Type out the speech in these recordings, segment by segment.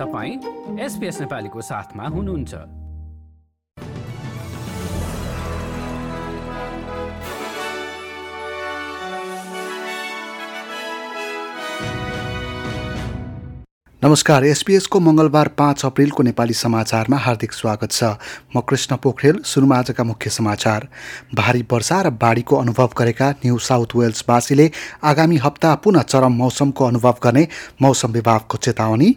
तपाईँ एसपिएस नेपालीको साथमा हुनुहुन्छ। नमस्कार एसपिएसको मङ्गलबार पाँच अप्रेलको नेपाली समाचारमा हार्दिक स्वागत छ। म कृष्ण पोखरेल सुरुमा आजका मुख्य समाचार। भारी वर्षा र बाढीको अनुभव गरेका न्यू साउथ वेल्सवासीले आगामी हप्ता पुनः चरम मौसमको अनुभव गर्ने मौसम विभागको चेतावनी।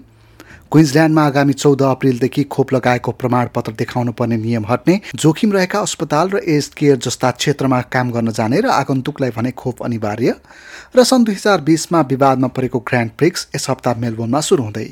क्विन्सल्यान्डमा आगामी चौध अप्रेलदेखि खोप लगाएको प्रमाणपत्र देखाउनु पर्ने नियम हट्ने जोखिम रहेका अस्पताल र एज केयर जस्ता क्षेत्रमा काम गर्न जाने र आगन्तुकलाई भने खोप अनिवार्य र सन् दुई हजार बिसमा विवादमा परेको ग्रान्ड प्रिक्स यस हप्ता मेलबोर्नमा सुरु हुँदै।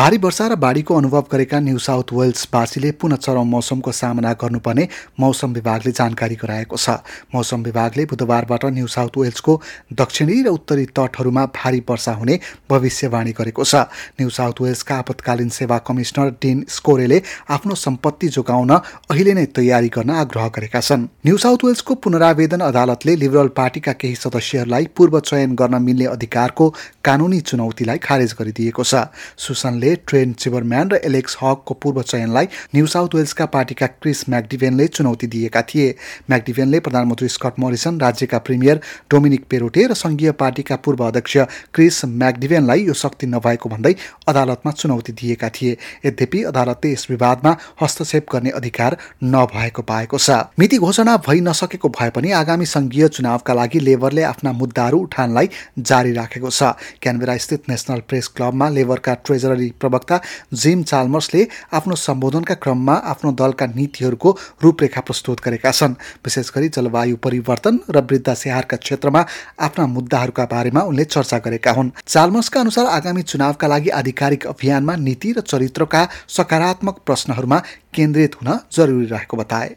भारी वर्षा र बाढीको अनुभव गरेका न्यू साउथ वेल्सवासीले पुनः चरम मौसमको सामना गर्नुपर्ने मौसम विभागले जानकारी गराएको छ। मौसम विभागले बुधबारबाट न्यू साउथ वेल्सको दक्षिणी र उत्तरी तटहरूमा भारी वर्षा हुने भविष्यवाणी गरेको छ। न्यू साउथ वेल्सका आपतकालीन सेवा कमिसनर डिन स्कोरेले आफ्नो सम्पत्ति जोगाउन अहिले नै तयारी गर्न आग्रह गरेका छन्। न्यू साउथ वेल्सको पुनरावेदन अदालतले लिबरल पार्टीका केही सदस्यहरूलाई पूर्व चयन गर्न मिल्ने अधिकारको कानुनी चुनौतीलाई खारेज गरिदिएको छ। सुसनले ट्रेन चिबरम्यान र एलेक्स हकको पूर्व चयनलाई न्यू साउथ वेल्सका पार्टीका क्रिस म्याक्डिभेनले चुनौती दिएका थिए। म्याक्डिभेनले प्रधानमन्त्री स्कट मोरिसन राज्यका प्रिमियर डोमिनिक पेरोटे र सङ्घीय पार्टीका पूर्व अध्यक्ष क्रिस म्याक्डिभेनलाई यो शक्ति नभएको भन्दै अदालतमा चुनौती दिएका थिए। यद्यपि अदालतले यस विवादमा हस्तक्षेप गर्ने अधिकार नभएको पाएको छ। मिति घोषणा भइ नसकेको भए पनि आगामी सङ्घीय चुनावका लागि लेबरले आफ्ना मुद्दाहरू उठानलाई जारी राखेको छ। क्यानबेरा स्थित नेसनल प्रेस क्लबमा लेबरका ट्रेजररी प्रवक्ता जिम चाल्मर्सले आफ्नो सम्बोधनका क्रममा आफ्नो दलका नीतिहरूको रूपरेखा प्रस्तुत गरेका छन्। विशेष गरी जलवायु परिवर्तन र वृद्ध स्याहारका क्षेत्रमा आफ्ना मुद्दाहरूका बारेमा उनले चर्चा गरेका हुन्। चाल्मर्सका अनुसार आगामी चुनावका लागि आधिकारिक अभियानमा नीति र चरित्रका सकारात्मक प्रश्नहरूमा केन्द्रित हुन जरुरी रहेको बताए।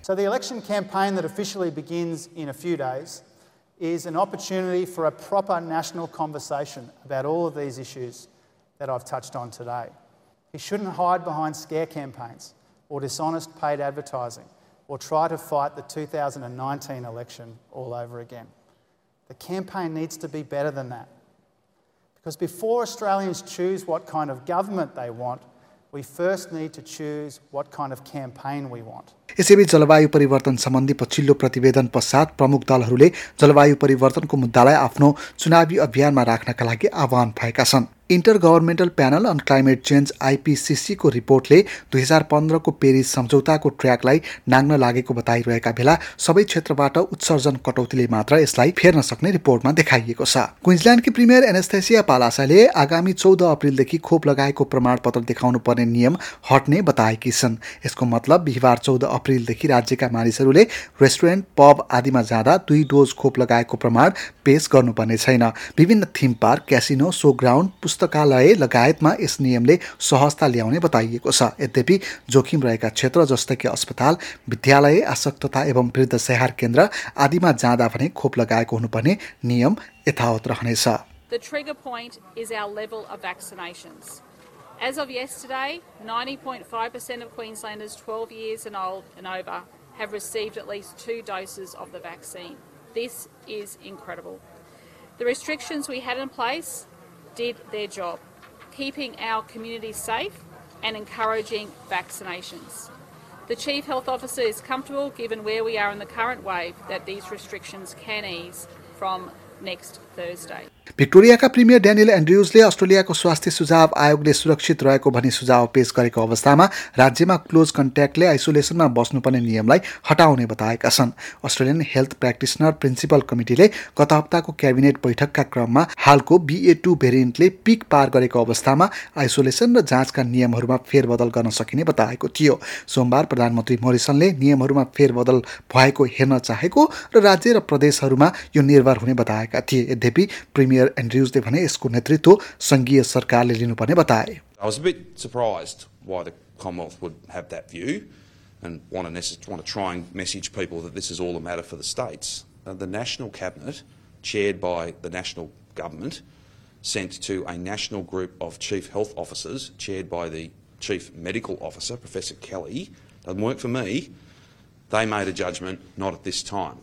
Is an opportunity for a proper national conversation about all of these issues that I've touched on today. He shouldn't hide behind scare campaigns or dishonest paid advertising or try to fight the 2019 election all over again. The campaign needs to be better than that. Because before Australians choose what kind of government they want, we first need to choose what kind of campaign we want. यसैबीच जलवायु परिवर्तन सम्बन्धी पछिल्लो प्रतिवेदन पश्चात प्रमुख दलहरूले जलवायु परिवर्तनको मुद्दालाई आफ्नो चुनावी अभियानमा राख्नका लागि आह्वान भएका छन् intergovernmental panel on climate change आइपिसिसीको रिपोर्टले दुई हजार पन्ध्रको पेरिस सम्झौताको ट्र्याकलाई नाग्न लागेको बताइरहेका बेला सबै क्षेत्रबाट उत्सर्जन कटौतीले मात्र यसलाई फेर्न सक्ने रिपोर्टमा देखाइएको छ। क्विन्सल्यान्डकी प्रिमियर एनेस्थेसिया पालासाले आगामी चौध अप्रेलदेखि खोप लगाएको प्रमाणपत्र देखाउनु पर्ने नियम हट्ने बताएकी छन्। यसको मतलब बिहिबार चौध अप्रेलदेखि राज्यका मानिसहरूले रेस्टुरेन्ट पब आदिमा जाँदा दुई डोज खोप लगाएको प्रमाण पेश गर्नुपर्ने छैन। विभिन्न theme park casino show ground पुस्तकालय लगायतमा यस नियमले सहजता ल्याउने बताइएको छ यद्यपि जोखिम रहेका क्षेत्र जस्तै कि अस्पताल विद्यालय आसक्तता एवं वृद्ध स्याहार केन्द्र आदिमा जाँदा भने खोप लगाएको हुनुपर्ने नियम यथावत रहनेछ The trigger point is our level of vaccinations. As of yesterday, 90.5% of Queenslanders 12 years and old and over have received at least two doses of the vaccine. This is incredible. The restrictions we had in place did their job, keeping our community safe and encouraging vaccinations. The Chief Health Officer is comfortable, given where we are in the current wave, that these restrictions can ease from next भिक्टोरियाका premier Daniel एन्ड्रुजले अस्ट्रेलियाको स्वास्थ्य सुझाव आयोगले सुरक्षित रहेको भनी सुझाव पेश गरेको अवस्थामा राज्यमा क्लोज कन्ट्याक्टले आइसोलेसनमा बस्नुपर्ने नियमलाई हटाउने बताएका छन्। अस्ट्रेलियन हेल्थ प्र्याक्टिसनर प्रिन्सिपल कमिटीले गत हप्ताको क्याबिनेट बैठकका क्रममा हालको बिए टू भेरिएन्टले पिक पार गरेको अवस्थामा आइसोलेसन र जाँचका नियमहरूमा फेरबदल गर्न सकिने बताएको थियो। सोमबार प्रधानमन्त्री मोरिसनले नियमहरूमा फेरबदल भएको हेर्न चाहेको र राज्य र प्रदेशहरूमा यो निर्भर हुने बताएका थिए। यद्यपि प्रिमियर एन्ड्रुजले भने यसको नेतृत्व सङ्घीय सरकारले लिनुपर्ने बताए I was a bit surprised why the Commonwealth would have that view and want to, necess- want to try and message people that this is all a matter for the states. Uh, the National Cabinet, chaired by the National Government, sent to a national group of Chief Health Officers, chaired by the Chief Medical Officer, Professor Kelly. Doesn't work for me. They made a judgment not at this time.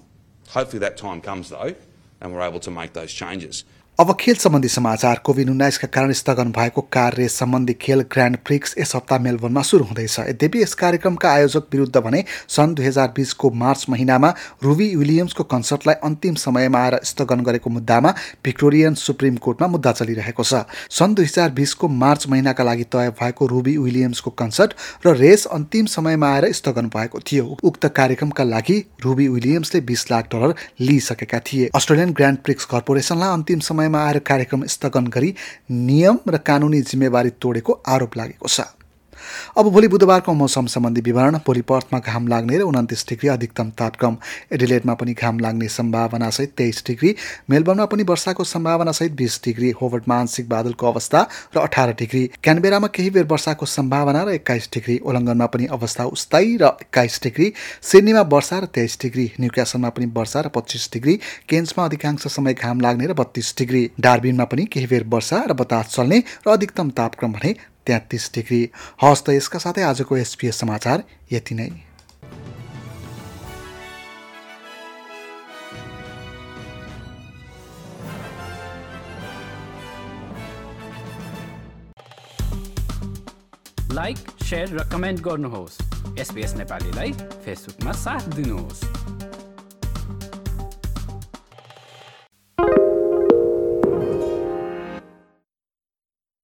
Hopefully that time comes though, and we're able to make those changes. अब खेल सम्बन्धी समाचार covid उन्नाइसका कारण स्थगन भएको car race सम्बन्धी खेल ग्रान्ड प्रिक्स यस हप्ता मेलबोर्नमा सुरु हुँदैछ। यद्यपि यस कार्यक्रमका आयोजक विरुद्ध भने सन् दुई हजार बिसको मार्च महिनामा रुबी विलियम्सको कन्सर्टलाई अन्तिम समयमा आएर स्थगन गरेको मुद्दामा भिक्टोरियन सुप्रिम कोर्टमा मुद्दा चलिरहेको छ। सन् दुई हजार बिसको मार्च महिनाका लागि तय भएको रुबी विलियम्सको कन्सर्ट र रेस अन्तिम समयमा आएर स्थगन भएको थियो। उक्त कार्यक्रमका लागि रुबी विलियम्सले बिस लाख डलर लिइसकेका थिए। अस्ट्रेलियन ग्रान्ड प्रिक्स कर्पोरेसनलाई अन्तिम समय समयमा आएर कार्यक्रम स्थगन गरी नियम र कानुनी जिम्मेवारी तोडेको आरोप लागेको छ। अब भोलि बुधबारको मौसम सम्बन्धी विवरण भोलि पर्थमा घाम लाग्ने र उन्तिस डिग्री अधिकतम तापक्रम। एडिलेटमा पनि घाम लाग्ने सम्भावनासहित तेइस डिग्री मेलबर्नमा पनि वर्षाको सम्भावनासहित बिस डिग्री होवर्डमा आंशिक बादलको अवस्था र अठार डिग्री। क्यानबेरामा केही बेर वर्षाको सम्भावना र एक्काइस डिग्री। ओलङ्गनमा पनि अवस्था उस्तै र एक्काइस डिग्री। सिडनीमा वर्षा र तेइस डिग्री। न्युक्यासनमा पनि वर्षा र पच्चिस डिग्री। केन्समा अधिकांश समय घाम लाग्ने र बत्तीस डिग्री। डार्बिनमा पनि केही बेर वर्षा र बतास चल्ने र अधिकतम तापक्रम भने तेत्तिस डिग्री हवस् त यसका साथै आजको एसपिएस समाचार यति नै। लाइक सेयर र कमेन्ट गर्नुहोस्। एसपिएस नेपालीलाई फेसबुकमा साथ दिनुहोस्।